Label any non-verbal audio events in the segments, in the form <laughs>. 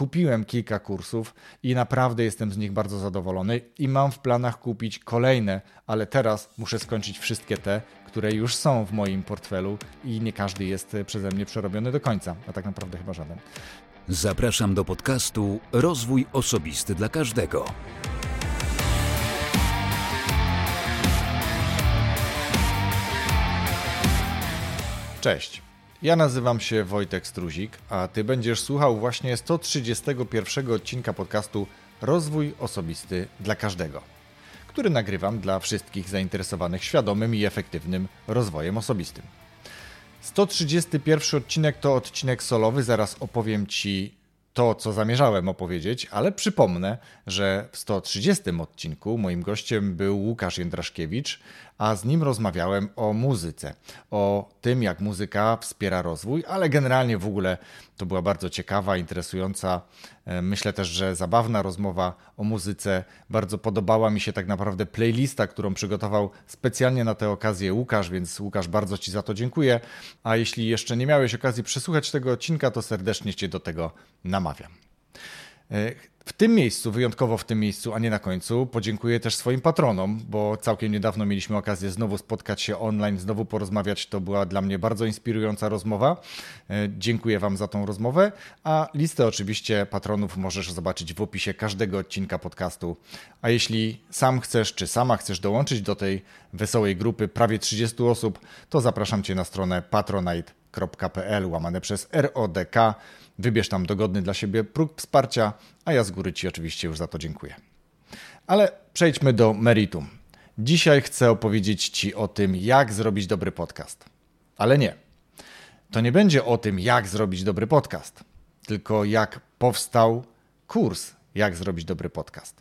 kupiłem kilka kursów i naprawdę jestem z nich bardzo zadowolony i mam w planach kupić kolejne, ale teraz muszę skończyć wszystkie te, które już są w moim portfelu i nie każdy jest przeze mnie przerobiony do końca, a tak naprawdę chyba żaden. Zapraszam do podcastu Rozwój Osobisty dla Każdego. Cześć. Ja nazywam się Wojtek Struzik, a Ty będziesz słuchał właśnie 131 odcinka podcastu Rozwój Osobisty dla Każdego, który nagrywam dla wszystkich zainteresowanych świadomym i efektywnym rozwojem osobistym. 131 odcinek to odcinek solowy, zaraz opowiem Ci to, co zamierzałem opowiedzieć, ale przypomnę, że w 130 odcinku moim gościem był Łukasz Jędraszkiewicz, a z nim rozmawiałem o muzyce, o tym, jak muzyka wspiera rozwój, ale generalnie w ogóle to była bardzo ciekawa, interesująca, e, myślę też, że zabawna rozmowa o muzyce. Bardzo podobała mi się tak naprawdę playlista, którą przygotował specjalnie na tę okazję Łukasz, więc Łukasz, bardzo Ci za to dziękuję. A jeśli jeszcze nie miałeś okazji przesłuchać tego odcinka, to serdecznie Cię do tego namawiam. E, w tym miejscu, wyjątkowo w tym miejscu, a nie na końcu, podziękuję też swoim patronom, bo całkiem niedawno mieliśmy okazję znowu spotkać się online, znowu porozmawiać. To była dla mnie bardzo inspirująca rozmowa. E, dziękuję Wam za tą rozmowę, a listę oczywiście patronów możesz zobaczyć w opisie każdego odcinka podcastu. A jeśli sam chcesz, czy sama chcesz dołączyć do tej wesołej grupy prawie 30 osób, to zapraszam Cię na stronę patronite.pl łamane przez RODK. Wybierz tam dogodny dla siebie próg wsparcia, a ja z góry Ci oczywiście już za to dziękuję. Ale przejdźmy do meritum. Dzisiaj chcę opowiedzieć Ci o tym, jak zrobić dobry podcast. Ale nie. To nie będzie o tym, jak zrobić dobry podcast, tylko jak powstał kurs, jak zrobić dobry podcast.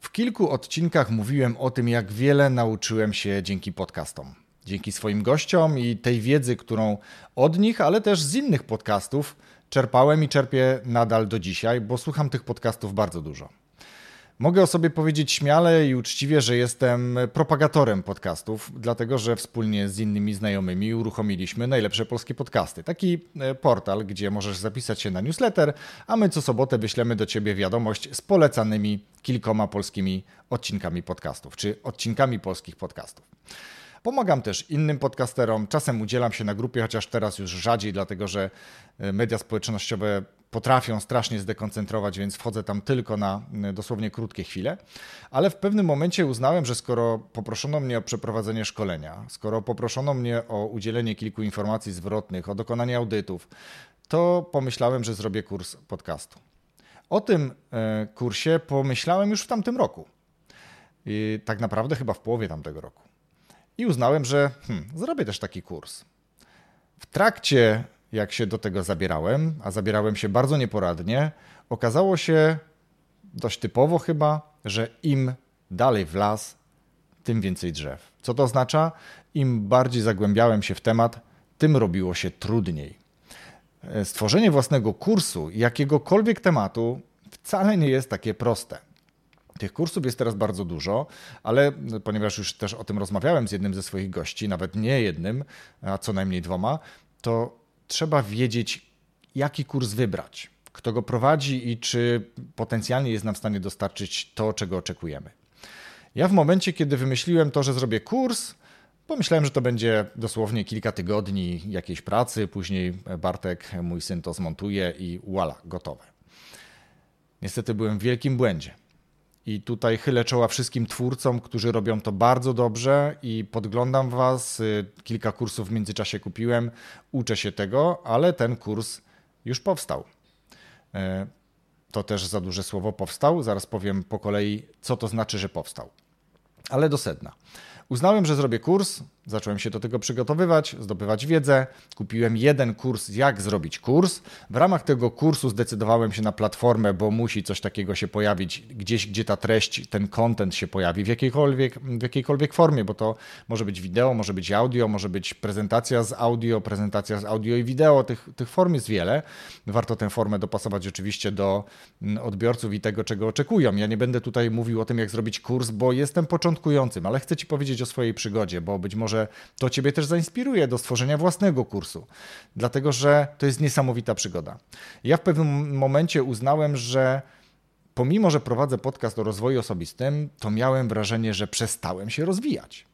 W kilku odcinkach mówiłem o tym, jak wiele nauczyłem się dzięki podcastom. Dzięki swoim gościom i tej wiedzy, którą od nich, ale też z innych podcastów czerpałem i czerpię nadal do dzisiaj, bo słucham tych podcastów bardzo dużo. Mogę o sobie powiedzieć śmiale i uczciwie, że jestem propagatorem podcastów, dlatego że wspólnie z innymi znajomymi uruchomiliśmy najlepsze polskie podcasty. Taki e, portal, gdzie możesz zapisać się na newsletter, a my co sobotę wyślemy do ciebie wiadomość z polecanymi kilkoma polskimi odcinkami podcastów, czy odcinkami polskich podcastów. Pomagam też innym podcasterom, czasem udzielam się na grupie, chociaż teraz już rzadziej, dlatego że e, media społecznościowe potrafią strasznie zdekoncentrować, więc wchodzę tam tylko na e, dosłownie krótkie chwile. Ale w pewnym momencie uznałem, że skoro poproszono mnie o przeprowadzenie szkolenia, skoro poproszono mnie o udzielenie kilku informacji zwrotnych, o dokonanie audytów, to pomyślałem, że zrobię kurs podcastu. O tym e, kursie pomyślałem już w tamtym roku. I tak naprawdę chyba w połowie tamtego roku i uznałem, że hmm, zrobię też taki kurs. W trakcie, jak się do tego zabierałem, a zabierałem się bardzo nieporadnie, okazało się dość typowo chyba, że im dalej w las, tym więcej drzew. Co to oznacza? Im bardziej zagłębiałem się w temat, tym robiło się trudniej. Stworzenie własnego kursu, jakiegokolwiek tematu, wcale nie jest takie proste. Tych kursów jest teraz bardzo dużo, ale ponieważ już też o tym rozmawiałem z jednym ze swoich gości, nawet nie jednym, a co najmniej dwoma, to trzeba wiedzieć, jaki kurs wybrać, kto go prowadzi i czy potencjalnie jest nam w stanie dostarczyć to, czego oczekujemy. Ja w momencie, kiedy wymyśliłem to, że zrobię kurs, pomyślałem, że to będzie dosłownie kilka tygodni jakiejś pracy, później Bartek, mój syn, to zmontuje i voila, gotowe. Niestety byłem w wielkim błędzie. I tutaj chylę czoła wszystkim twórcom, którzy robią to bardzo dobrze i podglądam Was. Y, kilka kursów w międzyczasie kupiłem, uczę się tego, ale ten kurs już powstał. E, to też za duże słowo powstał. Zaraz powiem po kolei, co to znaczy, że powstał. Ale do sedna. Uznałem, że zrobię kurs, zacząłem się do tego przygotowywać, zdobywać wiedzę. Kupiłem jeden kurs, jak zrobić kurs. W ramach tego kursu zdecydowałem się na platformę, bo musi coś takiego się pojawić gdzieś, gdzie ta treść, ten content się pojawi w jakiejkolwiek, w jakiejkolwiek formie, bo to może być wideo, może być audio, może być prezentacja z audio, prezentacja z audio i wideo. Tych, tych form jest wiele. Warto tę formę dopasować oczywiście do mm, odbiorców i tego, czego oczekują. Ja nie będę tutaj mówił o tym, jak zrobić kurs, bo jestem początkującym, ale chcę Ci powiedzieć, opowiedzieć o swojej przygodzie, bo być może to Ciebie też zainspiruje do stworzenia własnego kursu, dlatego że to jest niesamowita przygoda. Ja w pewnym momencie uznałem, że pomimo, że prowadzę podcast o rozwoju osobistym, to miałem wrażenie, że przestałem się rozwijać.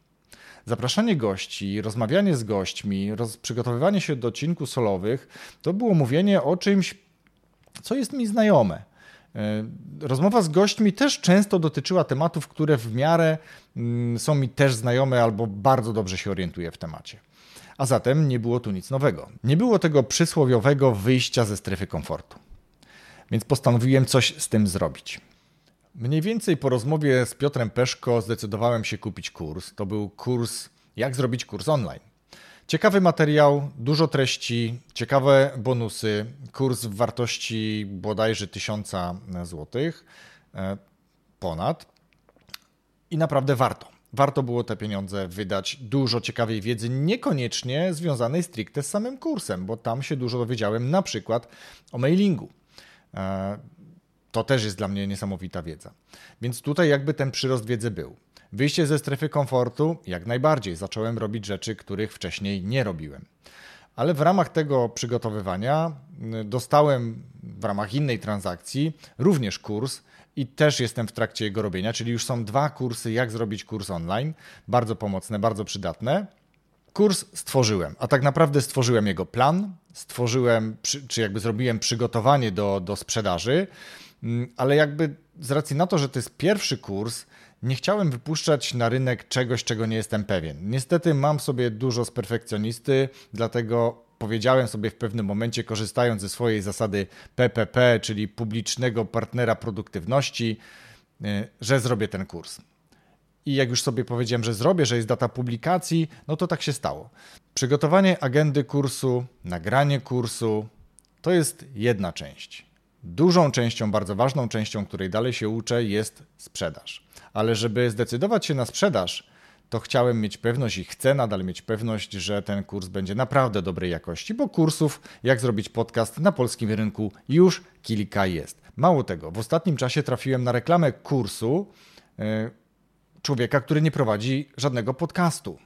Zapraszanie gości, rozmawianie z gośćmi, przygotowywanie się do odcinków solowych to było mówienie o czymś, co jest mi znajome. E, rozmowa z gośćmi też często dotyczyła tematów, które w miarę mm, są mi też znajome albo bardzo dobrze się orientuję w temacie. A zatem nie było tu nic nowego. Nie było tego przysłowiowego wyjścia ze strefy komfortu. Więc postanowiłem coś z tym zrobić. Mniej więcej po rozmowie z Piotrem Peszko zdecydowałem się kupić kurs. To był kurs Jak zrobić kurs online. Ciekawy materiał, dużo treści, ciekawe bonusy, kurs w wartości bodajże 1000 zł e, ponad i naprawdę warto. Warto było te pieniądze wydać. Dużo ciekawej wiedzy, niekoniecznie związanej stricte z samym kursem, bo tam się dużo dowiedziałem, na przykład o mailingu. E, to też jest dla mnie niesamowita wiedza. Więc tutaj jakby ten przyrost wiedzy był. Wyjście ze strefy komfortu, jak najbardziej. Zacząłem robić rzeczy, których wcześniej nie robiłem. Ale w ramach tego przygotowywania y, dostałem w ramach innej transakcji również kurs i też jestem w trakcie jego robienia, czyli już są dwa kursy, jak zrobić kurs online. Bardzo pomocne, bardzo przydatne. Kurs stworzyłem, a tak naprawdę stworzyłem jego plan, stworzyłem, czy jakby zrobiłem przygotowanie do, do sprzedaży, mm, ale jakby z racji na to, że to jest pierwszy kurs, nie chciałem wypuszczać na rynek czegoś, czego nie jestem pewien. Niestety mam sobie dużo z perfekcjonisty, dlatego powiedziałem sobie w pewnym momencie, korzystając ze swojej zasady PPP, czyli publicznego partnera produktywności, y, że zrobię ten kurs. I jak już sobie powiedziałem, że zrobię, że jest data publikacji, no to tak się stało. Przygotowanie agendy kursu, nagranie kursu to jest jedna część. Dużą częścią, bardzo ważną częścią, której dalej się uczę, jest sprzedaż. Ale żeby zdecydować się na sprzedaż, to chciałem mieć pewność i chcę nadal mieć pewność, że ten kurs będzie naprawdę dobrej jakości, bo kursów, jak zrobić podcast na polskim rynku, już kilka jest. Mało tego, w ostatnim czasie trafiłem na reklamę kursu e, człowieka, który nie prowadzi żadnego podcastu.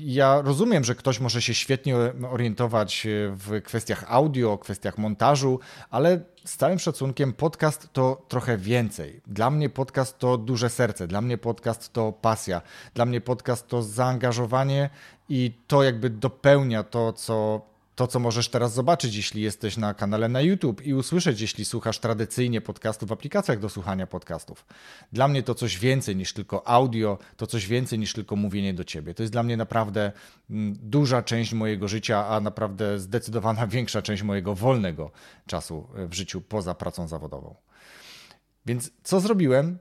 Ja rozumiem, że ktoś może się świetnie orientować w kwestiach audio, kwestiach montażu, ale z całym szacunkiem podcast to trochę więcej. Dla mnie podcast to duże serce, dla mnie podcast to pasja, dla mnie podcast to zaangażowanie i to jakby dopełnia to, co to, co możesz teraz zobaczyć, jeśli jesteś na kanale na YouTube i usłyszeć, jeśli słuchasz tradycyjnie podcastów w aplikacjach do słuchania podcastów. Dla mnie to coś więcej niż tylko audio, to coś więcej niż tylko mówienie do ciebie. To jest dla mnie naprawdę mm, duża część mojego życia, a naprawdę zdecydowana <laughs> większa część mojego wolnego czasu w życiu poza pracą zawodową. Więc co zrobiłem?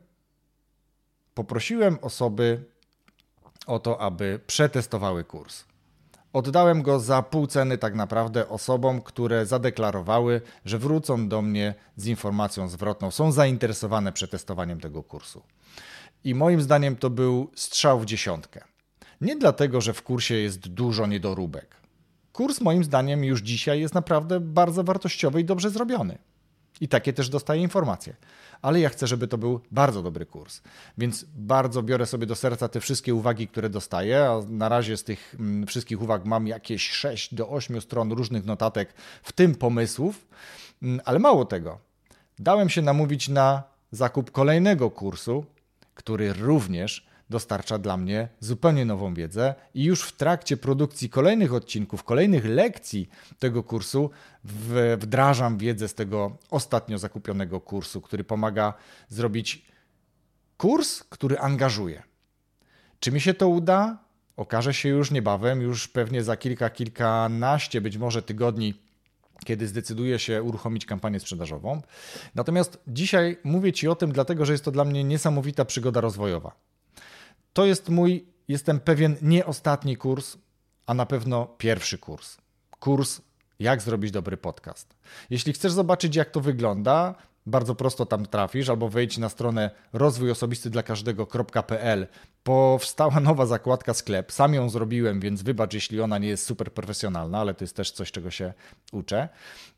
Poprosiłem osoby o to, aby przetestowały kurs. Oddałem go za pół ceny tak naprawdę osobom, które zadeklarowały, że wrócą do mnie z informacją zwrotną, są zainteresowane przetestowaniem tego kursu. I moim zdaniem to był strzał w dziesiątkę. Nie dlatego, że w kursie jest dużo niedoróbek. Kurs moim zdaniem już dzisiaj jest naprawdę bardzo wartościowy i dobrze zrobiony. I takie też dostaję informacje ale ja chcę, żeby to był bardzo dobry kurs. Więc bardzo biorę sobie do serca te wszystkie uwagi, które dostaję, a na razie z tych mm, wszystkich uwag mam jakieś 6 do 8 stron różnych notatek, w tym pomysłów, mm, ale mało tego. Dałem się namówić na zakup kolejnego kursu, który również dostarcza dla mnie zupełnie nową wiedzę i już w trakcie produkcji kolejnych odcinków, kolejnych lekcji tego kursu wdrażam wiedzę z tego ostatnio zakupionego kursu, który pomaga zrobić kurs, który angażuje. Czy mi się to uda? Okaże się już niebawem, już pewnie za kilka, kilkanaście być może tygodni kiedy zdecyduję się uruchomić kampanię sprzedażową. Natomiast dzisiaj mówię Ci o tym, dlatego że jest to dla mnie niesamowita przygoda rozwojowa. To jest mój, jestem pewien, nie ostatni kurs, a na pewno pierwszy kurs. Kurs, jak zrobić dobry podcast. Jeśli chcesz zobaczyć, jak to wygląda, bardzo prosto tam trafisz, albo wejdź na stronę rozwój osobisty dla każdego.pl. Powstała nowa zakładka sklep. Sam ją zrobiłem, więc wybacz, jeśli ona nie jest super profesjonalna, ale to jest też coś, czego się uczę.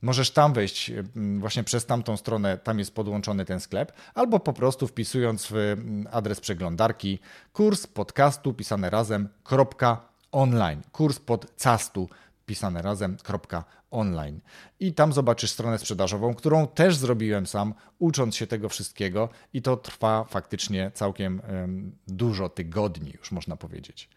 Możesz tam wejść mm, właśnie przez tamtą stronę, tam jest podłączony ten sklep, albo po prostu wpisując w mm, adres przeglądarki kurs podcastu pisane razem online. Kurs pod castu pisane razem online. I tam zobaczysz stronę sprzedażową, którą też zrobiłem sam, ucząc się tego wszystkiego, i to trwa faktycznie całkiem dużo tygodni, już można powiedzieć.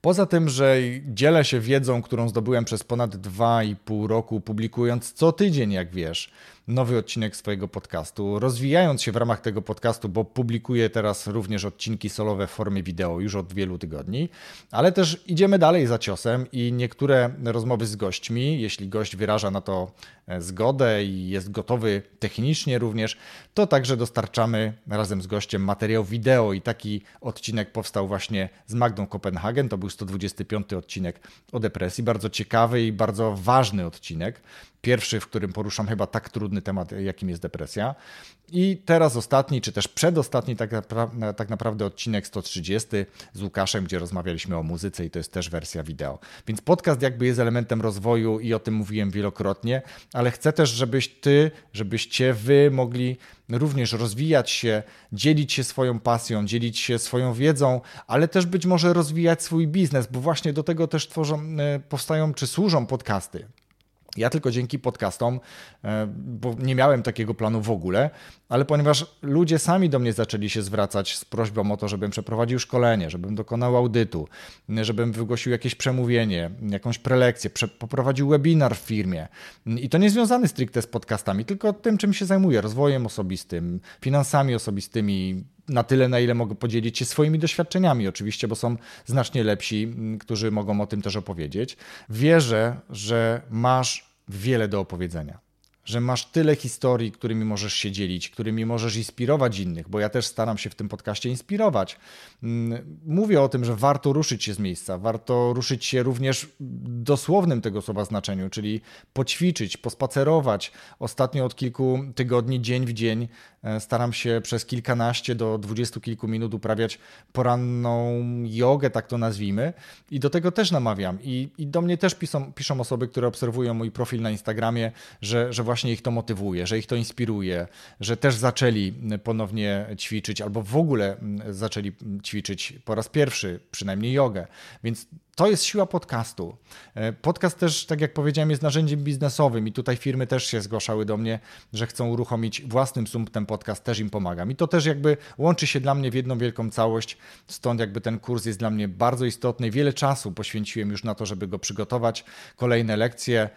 Poza tym, że dzielę się wiedzą, którą zdobyłem przez ponad 2,5 roku, publikując co tydzień, jak wiesz, nowy odcinek swojego podcastu, rozwijając się w ramach tego podcastu, bo publikuję teraz również odcinki solowe w formie wideo już od wielu tygodni, ale też idziemy dalej za ciosem i niektóre rozmowy z gośćmi, jeśli gość wyraża na to e, zgodę i jest gotowy technicznie również, to także dostarczamy razem z gościem materiał wideo i taki odcinek powstał właśnie z Magdą Kopenhagen, to był 125 odcinek o depresji, bardzo ciekawy i bardzo ważny odcinek. Pierwszy, w którym poruszam chyba tak trudny temat, jakim jest depresja. I teraz ostatni, czy też przedostatni tak, napra tak naprawdę odcinek 130 z Łukaszem, gdzie rozmawialiśmy o muzyce i to jest też wersja wideo. Więc podcast jakby jest elementem rozwoju i o tym mówiłem wielokrotnie, ale chcę też, żebyś ty, żebyście wy mogli również rozwijać się, dzielić się swoją pasją, dzielić się swoją wiedzą, ale też być może rozwijać swój biznes, bo właśnie do tego też tworzą, e, powstają czy służą podcasty. Ja tylko dzięki podcastom, e, bo nie miałem takiego planu w ogóle, ale ponieważ ludzie sami do mnie zaczęli się zwracać z prośbą o to, żebym przeprowadził szkolenie, żebym dokonał audytu, żebym wygłosił jakieś przemówienie, jakąś prelekcję, poprowadził webinar w firmie. I to nie związany stricte z podcastami, tylko tym, czym się zajmuję, rozwojem osobistym, finansami osobistymi, na tyle, na ile mogę podzielić się swoimi doświadczeniami, oczywiście, bo są znacznie lepsi, którzy mogą o tym też opowiedzieć. Wierzę, że masz wiele do opowiedzenia że masz tyle historii, którymi możesz się dzielić, którymi możesz inspirować innych, bo ja też staram się w tym podcaście inspirować. Mm, mówię o tym, że warto ruszyć się z miejsca, warto ruszyć się również w dosłownym tego słowa znaczeniu, czyli poćwiczyć, pospacerować. Ostatnio od kilku tygodni, dzień w dzień, e, staram się przez kilkanaście do dwudziestu kilku minut uprawiać poranną jogę, tak to nazwijmy. I do tego też namawiam. I, i do mnie też piszą, piszą osoby, które obserwują mój profil na Instagramie, że, że właśnie właśnie ich to motywuje, że ich to inspiruje, że też zaczęli ponownie ćwiczyć albo w ogóle zaczęli ćwiczyć po raz pierwszy, przynajmniej jogę. Więc to jest siła podcastu. E, podcast też, tak jak powiedziałem, jest narzędziem biznesowym i tutaj firmy też się zgłaszały do mnie, że chcą uruchomić własnym sumptem podcast, też im pomagam. I to też jakby łączy się dla mnie w jedną wielką całość, stąd jakby ten kurs jest dla mnie bardzo istotny. Wiele czasu poświęciłem już na to, żeby go przygotować. Kolejne lekcje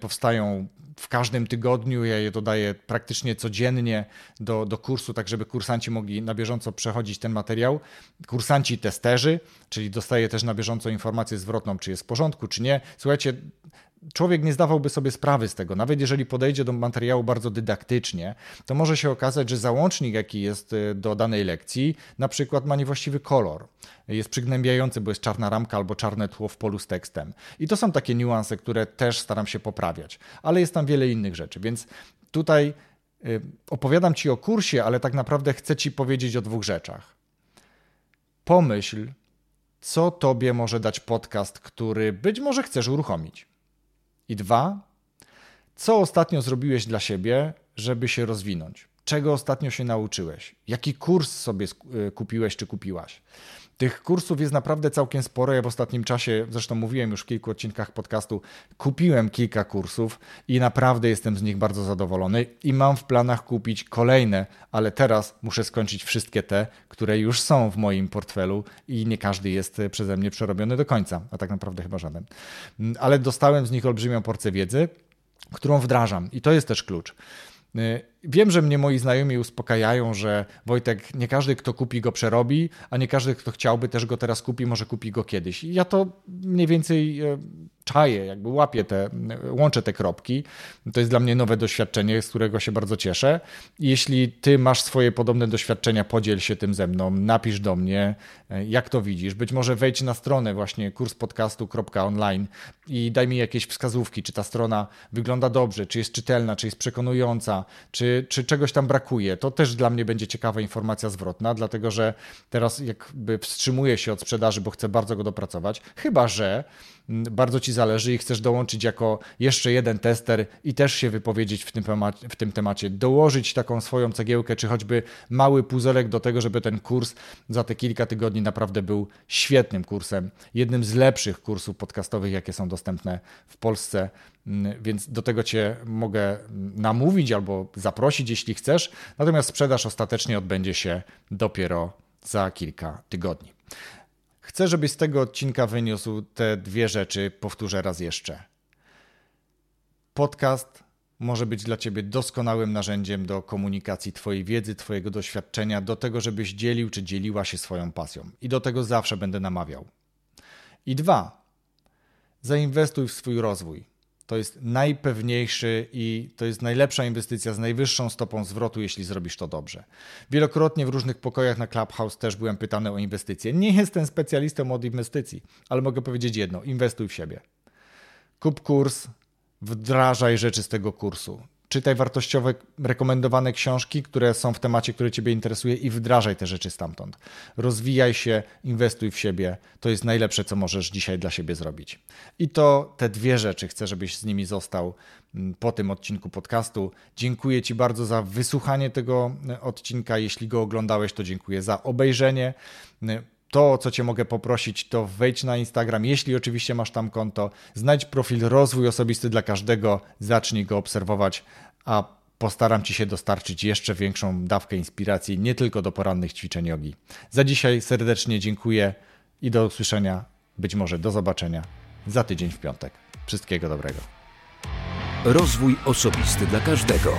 powstają w każdym tygodniu, ja je dodaję praktycznie codziennie do, do kursu, tak żeby kursanci mogli na bieżąco przechodzić ten materiał. Kursanci testerzy, czyli dostaję też na bieżąco informację zwrotną, czy jest w porządku, czy nie. Słuchajcie, człowiek nie zdawałby sobie sprawy z tego. Nawet jeżeli podejdzie do materiału bardzo dydaktycznie, to może się okazać, że załącznik, jaki jest y, do danej lekcji, na przykład ma niewłaściwy kolor. Jest przygnębiający, bo jest czarna ramka albo czarne tło w polu z tekstem. I to są takie niuanse, które też staram się poprawiać. Ale jest tam wiele innych rzeczy, więc tutaj y, opowiadam Ci o kursie, ale tak naprawdę chcę Ci powiedzieć o dwóch rzeczach. Pomyśl, co Tobie może dać podcast, który być może chcesz uruchomić. I dwa, co ostatnio zrobiłeś dla siebie, żeby się rozwinąć? Czego ostatnio się nauczyłeś? Jaki kurs sobie y, kupiłeś czy kupiłaś? Tych kursów jest naprawdę całkiem sporo. Ja w ostatnim czasie, zresztą mówiłem już w kilku odcinkach podcastu, kupiłem kilka kursów i naprawdę jestem z nich bardzo zadowolony i mam w planach kupić kolejne, ale teraz muszę skończyć wszystkie te, które już są w moim portfelu i nie każdy jest przeze mnie przerobiony do końca, a tak naprawdę chyba żaden. Ale dostałem z nich olbrzymią porcję wiedzy, którą wdrażam i to jest też klucz. Y, wiem, że mnie moi znajomi uspokajają, że Wojtek, nie każdy, kto kupi, go przerobi, a nie każdy, kto chciałby, też go teraz kupi, może kupi go kiedyś. I ja to mniej więcej y, czaję, jakby łapię te, łączę te kropki. To jest dla mnie nowe doświadczenie, z którego się bardzo cieszę. Jeśli ty masz swoje podobne doświadczenia, podziel się tym ze mną, napisz do mnie, jak to widzisz. Być może wejdź na stronę właśnie kurspodcastu.online i daj mi jakieś wskazówki, czy ta strona wygląda dobrze, czy jest czytelna, czy jest przekonująca, czy, czy czegoś tam brakuje. To też dla mnie będzie ciekawa informacja zwrotna, dlatego że teraz jakby wstrzymuję się od sprzedaży, bo chcę bardzo go dopracować. Chyba, że bardzo ci i chcesz dołączyć jako jeszcze jeden tester i też się wypowiedzieć w tym, temacie, w tym temacie, dołożyć taką swoją cegiełkę, czy choćby mały puzelek do tego, żeby ten kurs za te kilka tygodni naprawdę był świetnym kursem, jednym z lepszych kursów podcastowych, jakie są dostępne w Polsce. Więc do tego Cię mogę namówić albo zaprosić, jeśli chcesz. Natomiast sprzedaż ostatecznie odbędzie się dopiero za kilka tygodni. Chcę, żebyś z tego odcinka wyniósł te dwie rzeczy, powtórzę raz jeszcze. Podcast może być dla Ciebie doskonałym narzędziem do komunikacji Twojej wiedzy, Twojego doświadczenia, do tego, żebyś dzielił czy dzieliła się swoją pasją. I do tego zawsze będę namawiał. I dwa, zainwestuj w swój rozwój. To jest najpewniejszy i to jest najlepsza inwestycja z najwyższą stopą zwrotu, jeśli zrobisz to dobrze. Wielokrotnie w różnych pokojach na Clubhouse też byłem pytany o inwestycje. Nie jestem specjalistą od inwestycji, ale mogę powiedzieć jedno: inwestuj w siebie. Kup kurs, wdrażaj rzeczy z tego kursu czytaj wartościowe, rekomendowane książki, które są w temacie, który Ciebie interesuje i wdrażaj te rzeczy stamtąd. Rozwijaj się, inwestuj w siebie. To jest najlepsze, co możesz dzisiaj dla siebie zrobić. I to te dwie rzeczy chcę, żebyś z nimi został mm, po tym odcinku podcastu. Dziękuję Ci bardzo za wysłuchanie tego e, odcinka. Jeśli go oglądałeś, to dziękuję za obejrzenie to, co Cię mogę poprosić, to wejdź na Instagram, jeśli oczywiście masz tam konto, znajdź profil Rozwój Osobisty dla każdego, zacznij go obserwować, a postaram Ci się dostarczyć jeszcze większą dawkę inspiracji, nie tylko do porannych ćwiczeń jogi. Za dzisiaj serdecznie dziękuję i do usłyszenia, być może do zobaczenia za tydzień w piątek. Wszystkiego dobrego. Rozwój osobisty dla każdego.